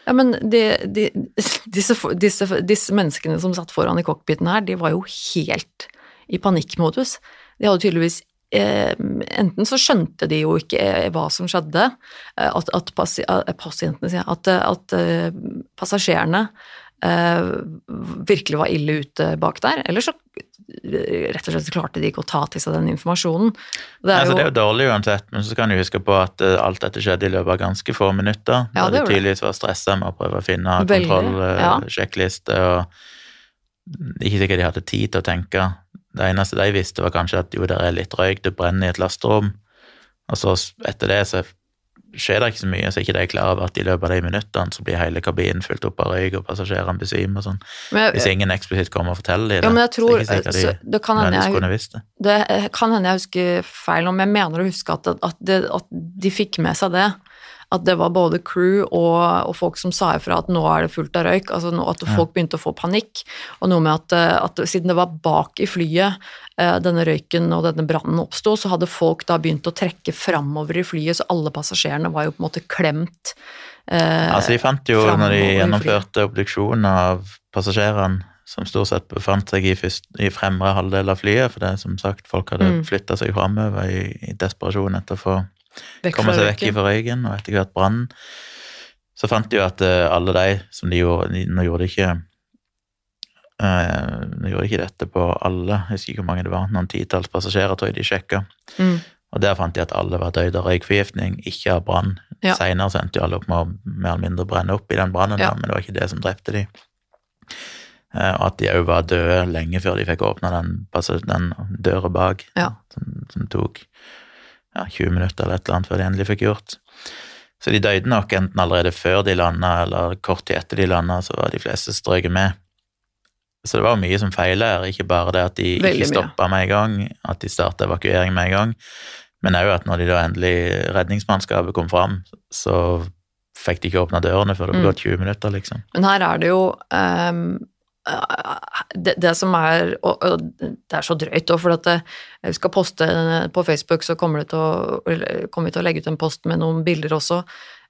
Ja, men de, de, disse, disse, disse menneskene som satt foran i cockpiten her, de var jo helt i panikkmodus. De hadde tydeligvis eh, Enten så skjønte de jo ikke eh, hva som skjedde, eh, at, at eh, sier at, eh, at eh, passasjerene eh, virkelig var ille ute bak der, eller så eh, rett og slett klarte de ikke å ta til seg den informasjonen. Det er altså, jo, det er jo dårlig uansett, men så kan du huske på at eh, alt dette skjedde i løpet av ganske få minutter. Ja, da de tydeligvis var stressa med å prøve å finne kontrollsjekkliste. kontroll, eh, ja. og ikke sikkert de hadde tid til å tenke. Det eneste de visste, var kanskje at jo, det er litt røyk, det brenner i et lasterom. Og så etter det så skjer det ikke så mye, så er ikke de klar over at i løpet av de minuttene så blir hele kabinen fylt opp av røyk, og passasjerene besvimer og sånn. Hvis ingen eksplisitt kommer og forteller dem det, ja, men jeg tror, er det ikke så, de det kan hende jeg det. Kan hende jeg husker feil om, jeg mener å huske at, at, det, at de fikk med seg det. At det var både crew og, og folk som sa ifra at nå er det fullt av røyk. altså nå, At folk begynte å få panikk. Og noe med at, eh, at siden det var bak i flyet eh, denne røyken og denne brannen oppsto, så hadde folk da begynt å trekke framover i flyet, så alle passasjerene var jo på en måte klemt. eh, Altså, de fant jo, når de gjennomførte obduksjon av passasjerene, som stort sett befant seg i, først, i fremre halvdel av flyet, for det er som sagt, folk hadde Mm. flytta seg framover i, i desperasjon etter å få vekk komme seg vekk fra røyken, og etter hvert brannen. Så fant de jo at eh, alle de som de gjorde de, Nå gjorde de ikke eh, Nå gjorde de ikke dette på alle, jeg husker ikke hvor mange det var, noen titalls jeg de sjekka. Mm. Og der fant de at alle var døde av røykforgiftning, ikke av brann. Ja. Seinere endte jo alle opp med å mer eller mindre brenne opp i den brannen, Ja. men det var ikke det som drepte de. Eh, Og at de òg var døde lenge før de fikk åpna den, den døra bak, Ja. som, som tok ja, 20 minutter eller et eller annet før de endelig fikk gjort. Så de døde nok enten allerede før de landa, eller kort tid etter de landa, så var de fleste strøket med. Så det var mye som feiler ikke bare det at de Veldig ikke stoppa med en gang, at de starta evakuering med en gang, men òg at når de da endelig redningsmannskapet kom fram, så fikk de ikke åpna dørene før det var Mm. gått 20 minutter, liksom. Men her er det jo ehm, det, det som er Og, og det er så drøyt òg, for at vi jeg skal poste på Facebook, så kommer, det til å, kommer vi til å legge ut en post med noen bilder også.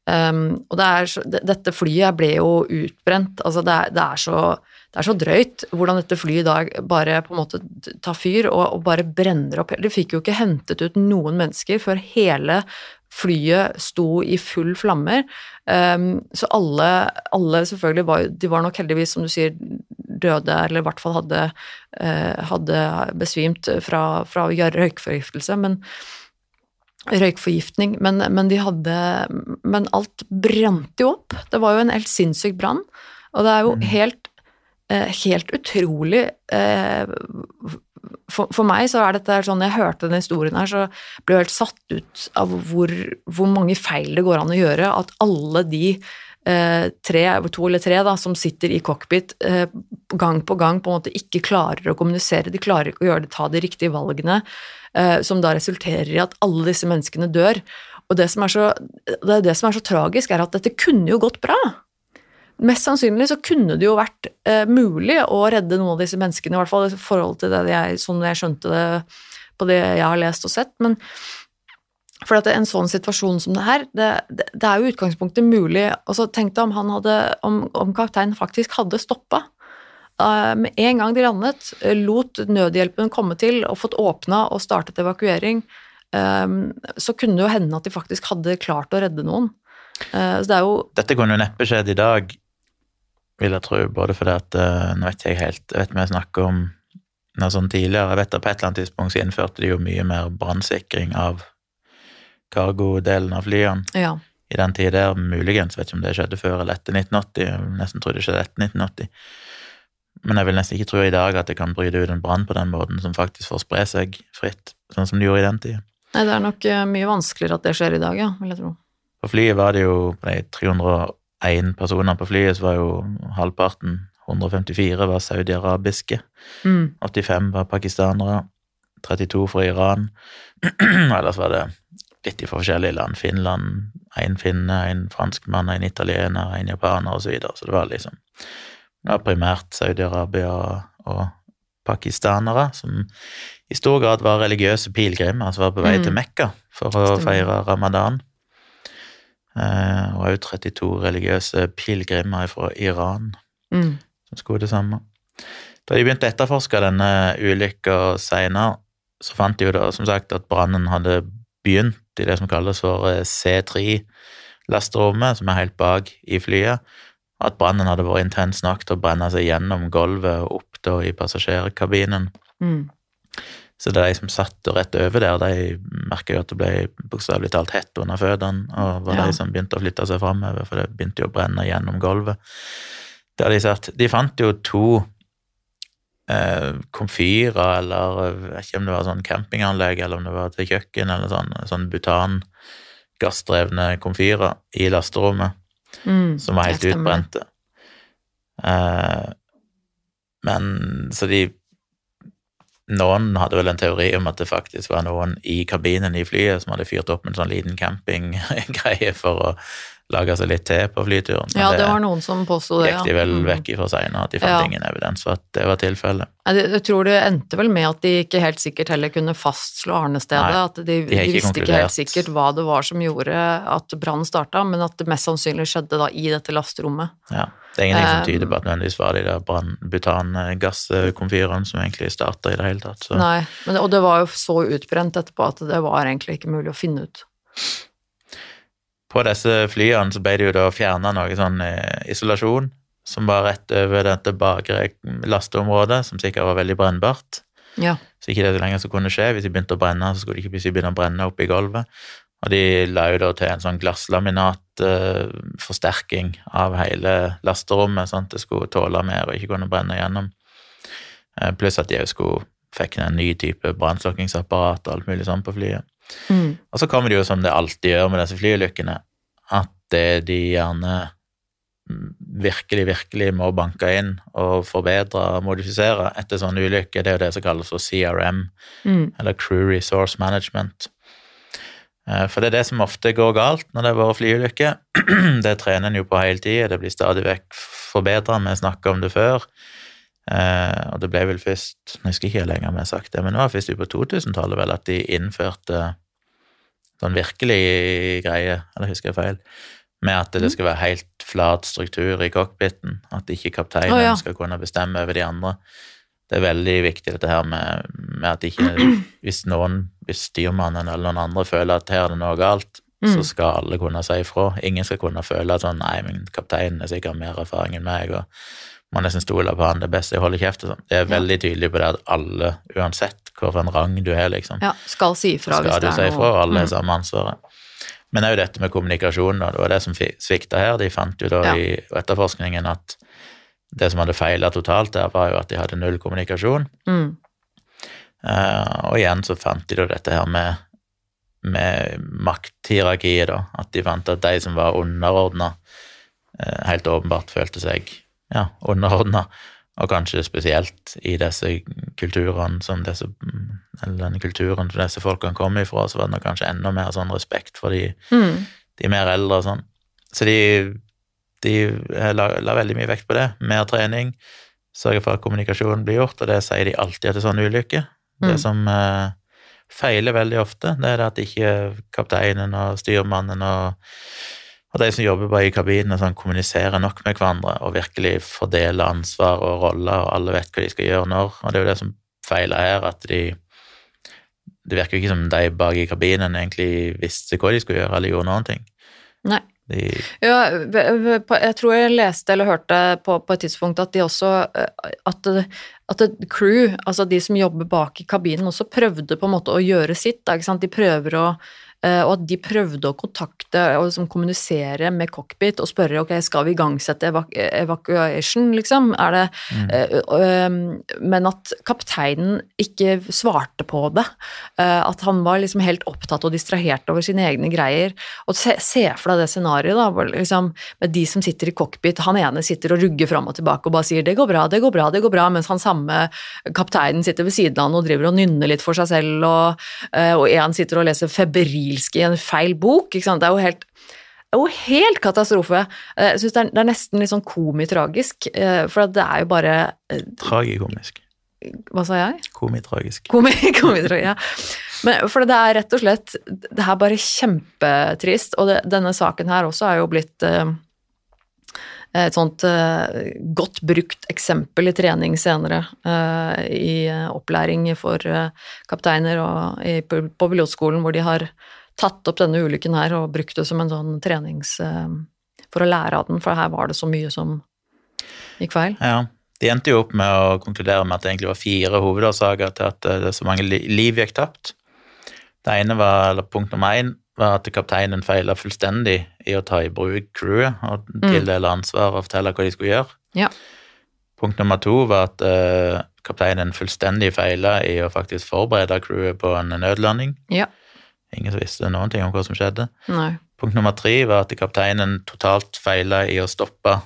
Um, og det er det, dette flyet ble jo utbrent. Altså det, er, det, er så, det er så drøyt hvordan dette flyet i dag bare på en måte tar fyr og, og bare brenner opp. De fikk jo ikke hentet ut noen mennesker før hele flyet sto i full flammer. Um, så alle, alle selvfølgelig var De var nok heldigvis, som du sier, døde, eller i hvert fall hadde, eh, hadde besvimt fra, fra å gjøre røykforgiftelse, men røykforgiftning, men, men de hadde Men alt brant jo opp. Det var jo en helt sinnssyk brann, og det er jo helt, eh, helt utrolig eh, for, for meg så er dette sånn, jeg hørte den historien her, så ble jeg helt satt ut av hvor, hvor mange feil det går an å gjøre. At alle de tre, to eller tre da, som sitter i cockpit eh, gang på gang på en måte ikke klarer å kommunisere, de klarer ikke å gjøre det, ta de riktige valgene, eh, som da resulterer i at alle disse menneskene dør. Og det som, er så, det, det som er så tragisk, er at dette kunne jo gått bra. Mest sannsynlig så kunne det jo vært eh, mulig å redde noen av disse menneskene, i hvert fall i forhold til det jeg, sånn jeg skjønte det på det jeg har lest og sett. Men for at en sånn situasjon som det her, det, det, det er jo utgangspunktet mulig Og så tenkte jeg om han hadde, om, om kapteinen faktisk hadde stoppa. Eh, med en gang de landet, lot nødhjelpen komme til og fått åpna og startet evakuering, eh, så kunne det jo hende at de faktisk hadde klart å redde noen. Eh, så det er jo Dette kunne jo neppe skjedd i dag, vil jeg tro, både fordi at Nå vet jeg helt Jeg vet vi snakker om noe sånn tidligere. Jeg vet at på et eller annet tidspunkt så innførte de jo mye mer brannsikring av cargodelen av flyene. Ja. I den tida der, muligens, vet ikke om det skjedde før eller etter 1980. Jeg vil nesten tro det skjedde etter 1980. Men jeg vil nesten ikke tro i dag at det kan bryte ut en brann på den måten som faktisk får spre seg fritt sånn som det gjorde i den tida. Nei, det er nok eh, mye vanskeligere at det skjer i dag, ja, vil jeg tro. På flyet var det jo på de 301 personer på flyet, så var jo halvparten, 154, var saudi-arabiske. Mm. 85 var pakistanere, 32 fra Iran. Ellers var det litt fra forskjellige land. Finland, én finne, en franskmann, en italiener, en japaner osv. Så, videre. så det var liksom det var primært Saudi-Arabia og pakistanere, som i stor grad var religiøse pilegrimer som var på vei Mm. til Mekka for å Stemmer. feire ramadan. Eh, og også 32 religiøse pilegrimer fra Iran Mm. som skulle det samme. Da de begynte å etterforske denne ulykka seinere, så fant de jo da som sagt at brannen hadde begynt i det som kalles for eh, C3-lasterommet, som er helt bak i flyet. og At brannen hadde vært intens nok til å brenne seg gjennom gulvet og opp da i passasjerkabinen. Mm. Så det er de som satt rett over der, de merka jo at det ble bokstavelig talt hett under føttene, og var Ja. de som begynte å flytte seg framover, for det begynte jo å brenne gjennom gulvet. Der de satt. De fant jo to eh, komfyrer, eller eh, jeg vet ikke om det var sånn campinganlegg, eller om det var til kjøkken, eller sånn, sånn butan, gassdrevne komfyrer i lasterommet Mm. som var helt utbrente. Eh, men så de Noen hadde vel en teori om at det faktisk var noen i kabinen i flyet som hadde fyrt opp en sånn liten campinggreie for å lage seg litt te på flyturen. Ja, det var noen som påsto det, gikk de vel ja. vekk ifra seinere, at de fant Ja. ingen evidens for at det var tilfellet. Jeg tror det endte vel med at de ikke helt sikkert heller kunne fastslå arnestedet. Nei, at de, de, de visste ikke helt sikkert hva det var som gjorde at brannen starta, men at det mest sannsynlig skjedde da i dette lasterommet. Ja. Det er ingenting som Um, tyder på at nødvendigvis var de der butangasskomfyrene som egentlig starta i det hele tatt. Så. Nei, men, og det var jo så utbrent etterpå at det var egentlig ikke mulig å finne ut. På disse flyene så ble det jo da fjerna noe sånn eh, isolasjon som var rett over dette bakre lasteområdet, som sikkert var veldig brennbart. Ja. Så ikke det lenger så kunne skje. Hvis de begynte å brenne, så skulle de ikke plutselig begynne å brenne oppe i gulvet. Og de la jo da til en sånn glasslaminatforsterking av hele lasterommet, sånn at det skulle tåle mer og ikke kunne brenne gjennom. Uh, Pluss at de òg skulle fikk en ny type brannslukkingsapparat og alt mulig sånn på flyet. Mm. Og så kommer det jo som det alltid gjør med disse flyulykkene, at det de gjerne mm, virkelig, virkelig må banke inn og forbedre og modifisere etter sånne ulykker, det er jo det som kalles for CRM, Mm. eller Crew Resource Management. Eh, For det er det som ofte går galt når det er vært flyulykker. Det trener en jo på hele tida, det blir stadig vekk forbedra, vi snakka om det før. Eh, og det ble vel først Jeg husker ikke lenger om jeg har sagt det, men det var først på 2000-tallet vel at de innførte sånn virkelig greie, eller husker jeg feil, med at det skal være helt flat struktur i cockpiten, at ikke kapteinen oh, ja. skal kunne bestemme over de andre. Det er veldig viktig dette her med, med at ikke Hvis noen, hvis styrmannen eller noen andre føler at her er det noe galt, Mm. så skal alle kunne si ifra. Ingen skal kunne føle at sånn Nei, men kapteinen er sikkert mer erfaring enn meg, og må nesten stole på han, det beste jeg holder kjeft og sånn. Det er veldig tydelig på det at alle, uansett hvilken rang du er, liksom, ja, skal si ifra hvis skal du si er ifra, og alle har mm. samme ansvaret. Men òg dette med kommunikasjon, og det var det som svikta her. De fant jo da Ja. i etterforskningen at det som hadde feila totalt der, var jo at de hadde null kommunikasjon. Mm. Uh, og igjen så fant de da dette her med, med makthierarkiet, da. At de fant at de som var underordna, uh, helt åpenbart følte seg ja, underordna. Og kanskje spesielt i disse kulturene som disse Eller denne kulturen som disse folkene kom ifra, så var det kanskje enda mer sånn respekt for de, Mm. de mer eldre og sånn. Så de, de la, la veldig mye vekt på det. Mer trening, sørge for at kommunikasjonen blir gjort, og det sier de alltid etter sånne ulykker. Det Mm. som eh, feiler veldig ofte, det er det at ikke kapteinen og styrmannen og, og de som jobber bare i kabinen, og sånn, kommuniserer nok med hverandre og virkelig fordeler ansvar og roller, og alle vet hva de skal gjøre når. Og det er jo det som feiler her, at de Det virker jo ikke som de bak i kabinen egentlig visste hva de skulle gjøre, eller gjorde noen ting. Nei. De, Ja, jeg tror jeg leste eller hørte på, på et tidspunkt at de også eh, At, at crew, altså de som jobber bak i kabinen, også prøvde på en måte å gjøre sitt. Da, ikke sant? De prøver å og at de prøvde å kontakte og liksom kommunisere med cockpit og spørre ok, skal vi igangsette evaku evacuation, liksom, er det Mm. eh, eh, Men at kapteinen ikke svarte på det. eh, at han var liksom helt opptatt og distrahert over sine egne greier. Og se, se for deg det scenarioet, da, hvor liksom, med de som sitter i cockpit, han ene sitter og rugger fram og tilbake og bare sier 'det går bra, det går bra', det går bra, mens han samme kapteinen sitter ved siden av han og driver og nynner litt for seg selv, og, én sitter og leser febrilsk i en feil bok. Det er jo helt det er jo helt katastrofe. Eh, Jeg synes det, det er nesten litt sånn komitragisk, eh, for det er jo bare eh, Tragikomisk. Hva sa jeg? Komitragisk. Komi, komitragisk, ja. Men for det er rett og slett Det er bare kjempetrist, og det, denne saken her også er jo blitt et sånt uh, godt brukt eksempel i trening senere, uh, i uh, opplæring for kapteiner og i, på, på pilotskolen, hvor de har tatt opp denne ulykken her og brukt det som en sånn trenings... eh, for å lære av den, for her var det så mye som gikk feil. Ja. De endte jo opp med å konkludere med at det egentlig var fire hovedårsaker til at eh, det så mange liv gikk tapt. Det ene var, eller Punkt nummer én var at kapteinen feila fullstendig i å ta i bruk crewet og tildele ansvar og fortelle hva de skulle gjøre. Ja. Punkt nummer to var at uh, kapteinen fullstendig feila i å faktisk forberede crewet på en nødlanding. Ja. Ingen som visste noen ting om hva som skjedde. Nei. Punkt nummer tre var at kapteinen totalt feila i å stoppe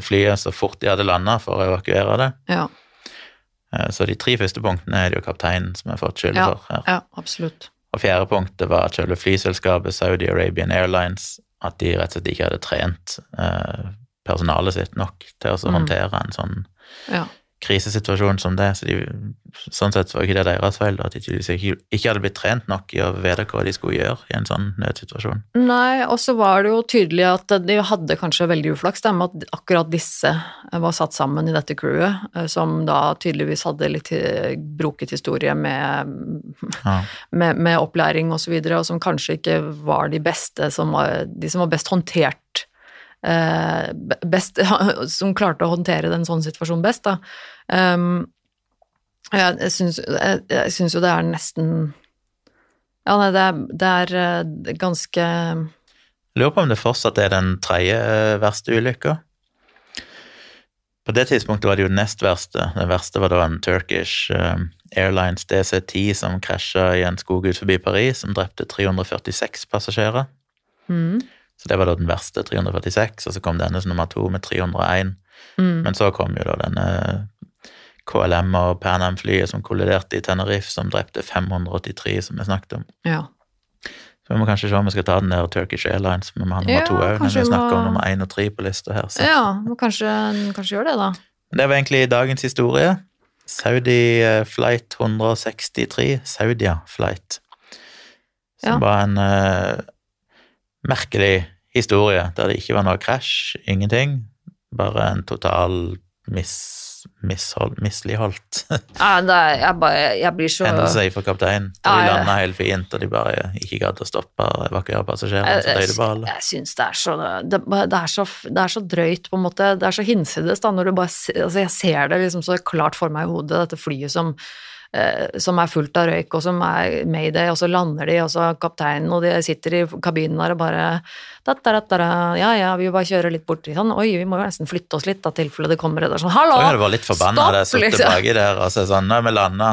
flyet så fort de hadde landa for å evakuere det. Ja. Eh, Så de tre første punktene er det jo kapteinen som har fått skyld Ja. for her. ja, absolutt. Og fjerde punktet var at selve flyselskapet Saudi Arabian Airlines at de rett og slett ikke hadde trent eh, personalet sitt nok til å Mm. håndtere en sånn Ja. Krisesituasjon som det. Så de, sånn sett var ikke det deres feil, at de ikke, ikke hadde blitt trent nok i å vite hva de skulle gjøre i en sånn nødsituasjon. Nei, og så var det jo tydelig at de hadde kanskje veldig uflaks da, med at akkurat disse var satt sammen i dette crewet, eh, som da tydeligvis hadde litt broket historie med, Ja. med, med opplæring og så videre, og som kanskje ikke var de beste som var, de som var best håndtert eh, best, som klarte å håndtere den sånn situasjonen best, da. Um, jeg, syns, jo det er nesten Ja, nei, det er, det er eh, ganske Jeg lurer på om det fortsatt er den tredje eh, verste ulykka. På det tidspunktet var det jo nest verste. Den verste var da en Turkish eh, Airlines DC-10 som krasja i en skog ut forbi Paris, som drepte 346 passasjerer. mm, Så det var da den verste, 346, og så kom denne som nummer to med 301. mm, Men så kom jo da denne KLM og Pan Am-flyet som kolliderte i Tenerife, som drepte 583, som vi snakket om. Ja. Så vi må kanskje se om vi skal ta den der Turkish Airlines, men vi har ha nummer Ja, to òg, når vi snakker om nummer én og tre på lista her. Så. ja, må kanskje, kanskje gjøre det, da. Men Det var egentlig dagens historie. Saudi eh, Flight 163, Saudia Flight, som Ja. var en uh, merkelig historie, der det ikke var noe krasj, ingenting, bare en total mis, mishold, misligholdt Ja, er, jeg, bare, jeg blir så hendelse for kapteinen. Ja, De landa helt fint, og de bare ikke gadd å stoppe evakuere passasjerene, Jeg, jeg, jeg syns det så det, det, så det er så drøyt, på en måte. Det er så hinsides, da, når du bare Altså, jeg ser det liksom så klart for meg i hodet, dette flyet som som er fullt av røyk, og som er mayday, og så lander de, og så kapteinen, og de sitter i kabinen der og bare da, da, da, Ja, ja, vi bare kjører litt borti sånn. Oi, vi må jo nesten flytte oss litt, da, tilfelle det kommer redder sånn. Hallo! Jeg var litt forbanna da jeg satt liksom. tilbake der og så sånn, nå er vi landa,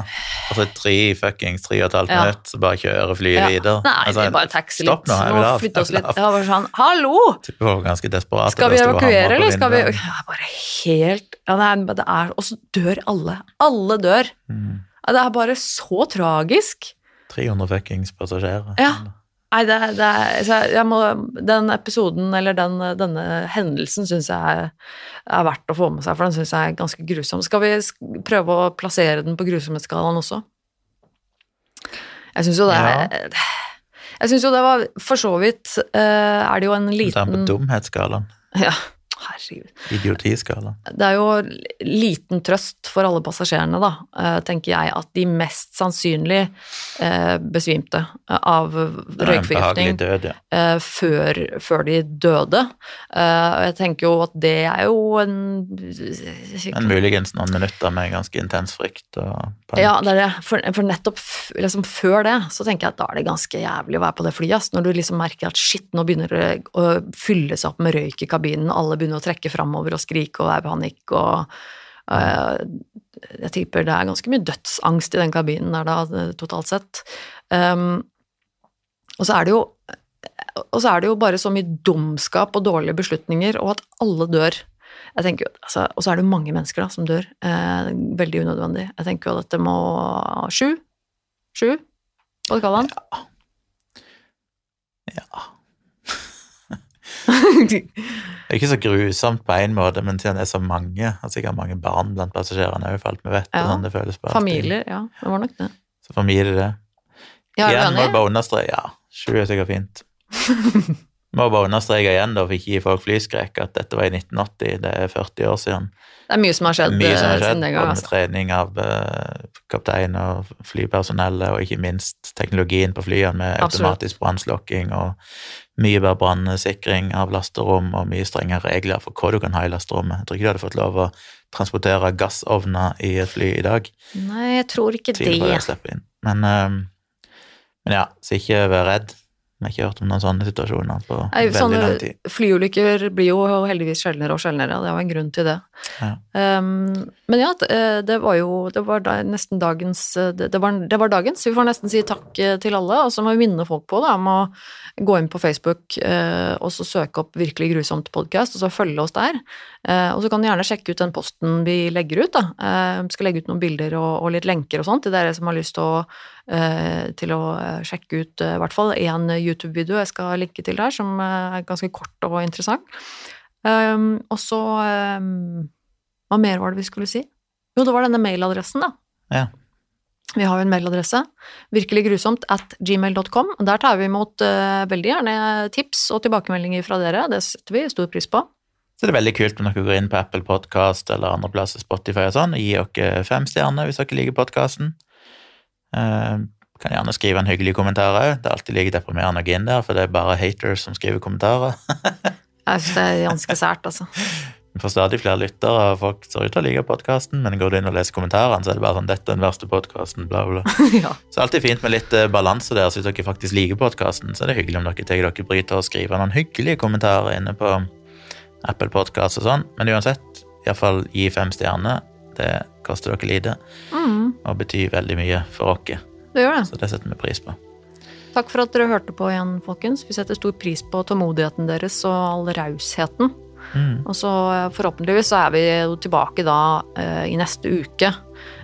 og så tre fuckings tre og et halvt Ja. minutt, så bare kjører flyet Ja. videre. Nei, Altså, vi bare taxi litt. Nå, jeg vil flytte oss litt. Jeg Ja, bare sånn, hallo! Tipper var ganske desperate. Skal vi evakuere, eller skal vi ja, Bare helt ja, det er, det er, Og så dør alle. Alle dør. Mm. Ja, Det er bare så tragisk. 300 fuckings passasjerer. Ja. Nei, det, det er jeg må, Den episoden, eller den, denne hendelsen, syns jeg er, er verdt å få med seg, for den syns jeg er ganske grusom. Skal vi prøve å plassere den på grusomhetsskalaen også? Jeg syns jo det er Jeg syns jo det var For så vidt eh, er det jo en liten er den på dumhetsskalaen. Ja, herregud. Idiotiskala. Det er jo liten trøst for alle passasjerene, da, eh, tenker jeg, at de mest sannsynlig eh, besvimte av en behagelig røykforgiftning død, ja. eh, før, før de døde. Eh, og jeg tenker jo at det er jo en Men muligens noen minutter med ganske intens frykt og panikk. Ja, det er det. For, for nettopp liksom før det, så tenker jeg at da er det ganske jævlig å være på det flyet. ass. Når du liksom merker at shit, nå begynner det å fylle seg opp med røyk i kabinen, alle begynner å trekke framover og skrike og være i panikk og uh, Jeg tipper det er ganske mye dødsangst i den kabinen der da, totalt sett. Um, og så er det jo og så er det jo bare så mye dumskap og dårlige beslutninger, og at alle dør. Jeg tenker altså, Og så er det jo mange mennesker da, som dør. Eh, veldig unødvendig. Jeg tenker jo at dette må Sju? Sju? Hva kaller han? Ja. Det er ikke så grusomt på en måte, men siden det er så mange, og sikkert mange barn blant passasjerene òg, for alt vi vet, Ja. sånn det føles på. Familier, ja. Det var nok det. Så familie, det. Ja, igjen må jeg bare understreke, ja, sju er sikkert fint. må bare understreke igjen, da, for ikke gi folk flyskrekk, at dette var i 1980, det er 40 år siden. Det er mye som har skjedd, Mye som har eh, skjedd, både med Altså. trening av uh, kaptein og flypersonellet, og ikke minst teknologien på flyene med automatisk brannslokking og mye bedre brannsikring av lasterom og mye strengere regler for hva du kan ha i lasterommet. Jeg tror ikke du hadde fått lov å transportere gassovner i et fly i dag. Nei, jeg tror ikke Tviler det. Men, uh, men ja, så ikke vær redd. Vi har ikke hørt om noen sånne situasjoner på Nei, veldig sånne lang tid. flyulykker blir jo heldigvis sjeldnere og sjeldnere, det er jo en grunn til det. Ja. Um, men ja, det, det var jo det var da, nesten dagens det, det, var, det var dagens. Vi får nesten si takk eh, til alle, og så må vi minne folk på det om å gå inn på Facebook uh, og så søke opp Virkelig grusomt podkast, og så følge oss der. Eh, og så kan du gjerne sjekke ut den posten vi legger ut. da. Eh, vi skal legge ut noen bilder og, og litt lenker og sånt til dere som har lyst til å, eh, til å sjekke ut i hvert fall én YouTube-video jeg skal linke til der, som er ganske kort og interessant. Um, og så um, Hva mer var det vi skulle si? Jo, det var denne mailadressen, da. Ja. Vi har jo en mailadresse, virkelig grusomt at gmail.com. Der tar vi imot uh, veldig gjerne tips og tilbakemeldinger fra dere. Det setter vi stor pris på. Så det er veldig kult om dere går inn på Apple Podcast eller andre plasser, Spotify og sånn, og gir dere fem stjerner hvis dere liker podkasten. kan gjerne skrive en hyggelig kommentar òg. Det er alltid like deprimerende å gå inn der, for det er bare haters som skriver kommentarer. Jeg syns det er ganske sært, altså. Vi får stadig flere lyttere, og folk ser ut til å like podkasten, men går du inn og leser kommentarene, så er det bare sånn 'Dette er den verste podkasten', bla, bla. ja. Så det er alltid fint med litt eh, balanse der, så hvis dere faktisk liker podkasten, så er det hyggelig om dere tar dere bryter og skriver noen hyggelige kommentarer inne på Apple Podcast og sånn. Men uansett, iallfall gi fem stjerner. Det koster dere lite Mm, og betyr veldig mye for oss, det gjør det. så det setter vi pris på. Takk for at dere hørte på igjen, folkens. Vi setter stor pris på tålmodigheten deres og all rausheten. Mm. Og så eh, forhåpentligvis så er vi tilbake da eh, i neste uke.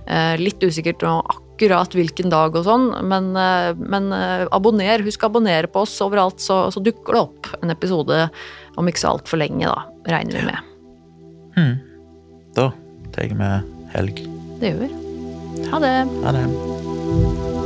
Eh, litt usikkert nå akkurat hvilken dag og sånn, men, eh, men eh, abonner. Husk å abonnere på oss overalt, så, så dukker det opp en episode om ikke så altfor lenge, da, regner vi med. Hmm. Da tar vi helg. Det gjør vi. Ha det. Ha det.